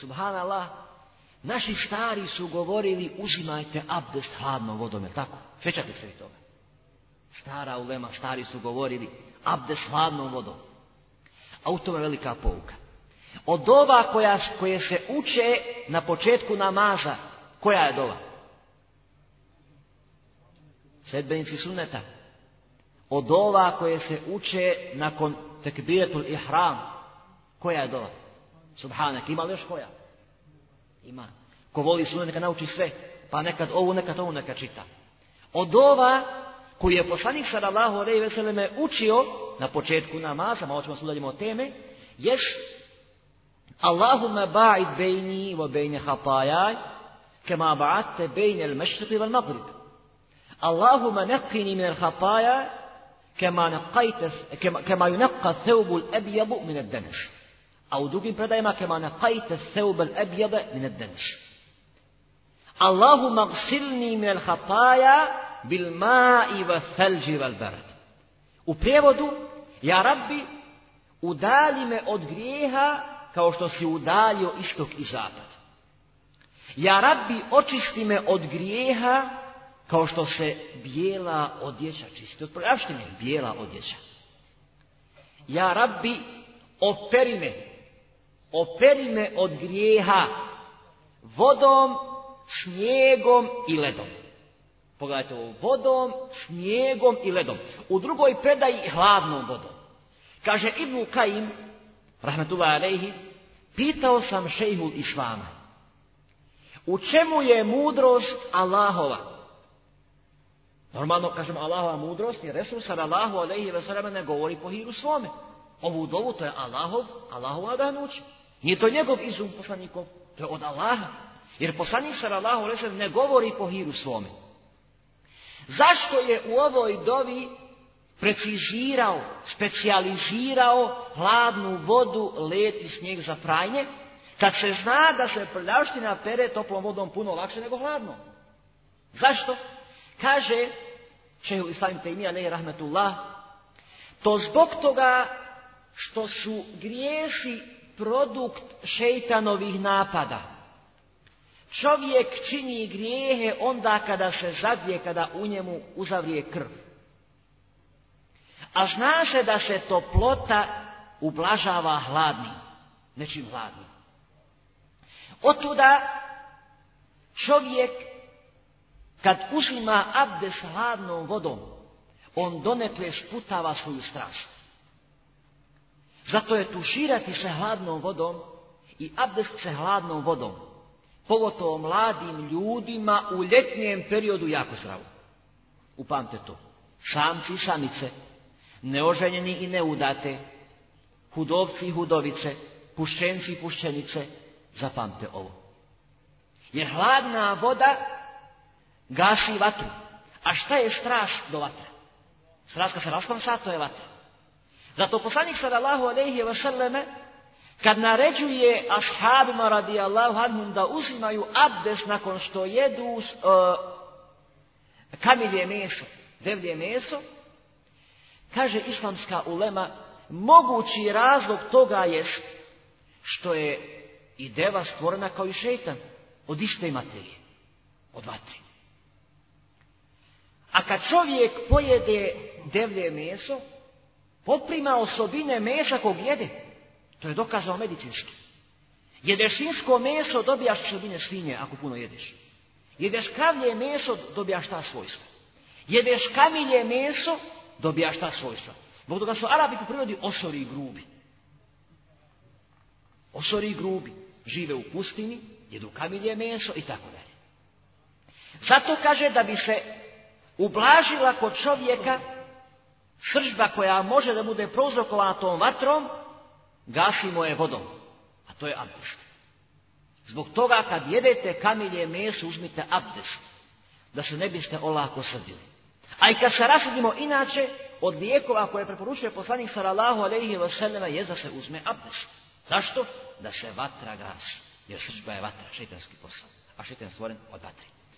Subhanallah, naši stari su govorili uzimajte abdest hladnom vodom, je tako? Sjećate se i tome? Stara ulema, stari su govorili abdest hladnom vodom. A u tome velika pouka. Od ova koja, koje se uče na početku namaza, koja je dova? Sedbenici suneta. Od ova koje se uče nakon tekbiretul ihram, koja je dova? Subhanak, ima li još koja? Ima. Ko voli sunu, neka nauči sve. Pa nekad ovu, nekad ovu, neka čita. Od ova koji je poslanik sallallahu alejhi ve selleme učio na početku namaza, malo ćemo sudarimo o teme, jes Allahumma ba'id bejni wa bayna hapajaj kema ba'atte bayna al mešriqi wal maghrib. Allahumma naqqini min al kama kema, kama, kema yunaqqa thawb al abyad min al danušu a u drugim predajima, kema kajte seubel ebjede min eddenš. Allahu magsilni min al-hataja bil ma'i wa selđi wal berd. U prijevodu, ja rabbi, udali me od grijeha kao što si udalio istok i zapad. Ja rabbi, očisti me od grijeha kao što se bijela odjeća čisti. Od prljavštine bijela odjeća. Ja rabbi, operi operime od grijeha vodom, šnijegom i ledom. Pogledajte ovo, vodom, snijegom i ledom. U drugoj predaji hladnom vodom. Kaže Ibnu Kajim, rahmetullahi alejhi, pitao sam šejhul Išvama, u čemu je mudrost Allahova? Normalno kažemo Allahova mudrost, jer Resul Allahu alejhi ve ne govori po hiru svome. Ovu dovu to je Allahov, Allahova da Nije to njegov izum poslanikov, to je od Allaha. Jer poslanik sallallahu alejhi ne govori po hiru svome. Zašto je u ovoj dovi precizirao, specijalizirao hladnu vodu, let i snijeg za prajnje, kad se zna da se prljavština pere toplom vodom puno lakše nego hladno. Zašto? Kaže Islamim Islam Tejmi, ne rahmetullah, to zbog toga što su griješi produkt šeitanovih napada. Čovjek čini grijehe onda kada se zadje, kada u njemu uzavrije krv. A zna se da se toplota ublažava hladnim, nečim hladnim. Otuda čovjek kad uzima abdes hladnom vodom, on donekle sputava svoju strast. Zato je tuširati se hladnom vodom i abdest se hladnom vodom, pogotovo mladim ljudima u ljetnijem periodu jako zdravo. Upamte to. Samci i samice, neoženjeni i neudate, hudovci i hudovice, pušćenci i pušćenice, zapamte ovo. Jer hladna voda gasi vatru. A šta je straš do vatra? straška se sa to je vatra. Zato poslanik sallallahu alejhi ve selleme kad naređuje ashabima radijallahu anhum da uzimaju abdes nakon što jedu uh, kamilje meso, devlje meso, kaže islamska ulema, mogući razlog toga je što je i deva stvorena kao i šetan od iste materije, od vatre. A kad čovjek pojede devlje meso, poprima osobine mesa kog jede. To je dokazao medicinski. Jedeš svinsko meso, dobijaš osobine svinje ako puno jedeš. Jedeš kravlje meso, dobijaš ta svojstva. Jedeš kamilje meso, dobijaš ta svojstva. Bog toga su Arabi po prirodi osori i grubi. Osori i grubi. Žive u pustini, jedu kamilje meso i tako dalje. Zato kaže da bi se ublažila kod čovjeka Sržba koja može da bude prouzrokovana tom vatrom, gasimo je vodom. A to je abdest. Zbog toga kad jedete kamilje meso, uzmite abdest. Da se ne biste olako srdili. A i kad se rasadimo inače, od lijekova koje preporučuje poslanik sallallahu alejhi ve je da se uzme abdest. Zašto? Da se vatra gasi. Jer sržba je vatra, šeitanski posao. A šeitan je stvoren od vatri.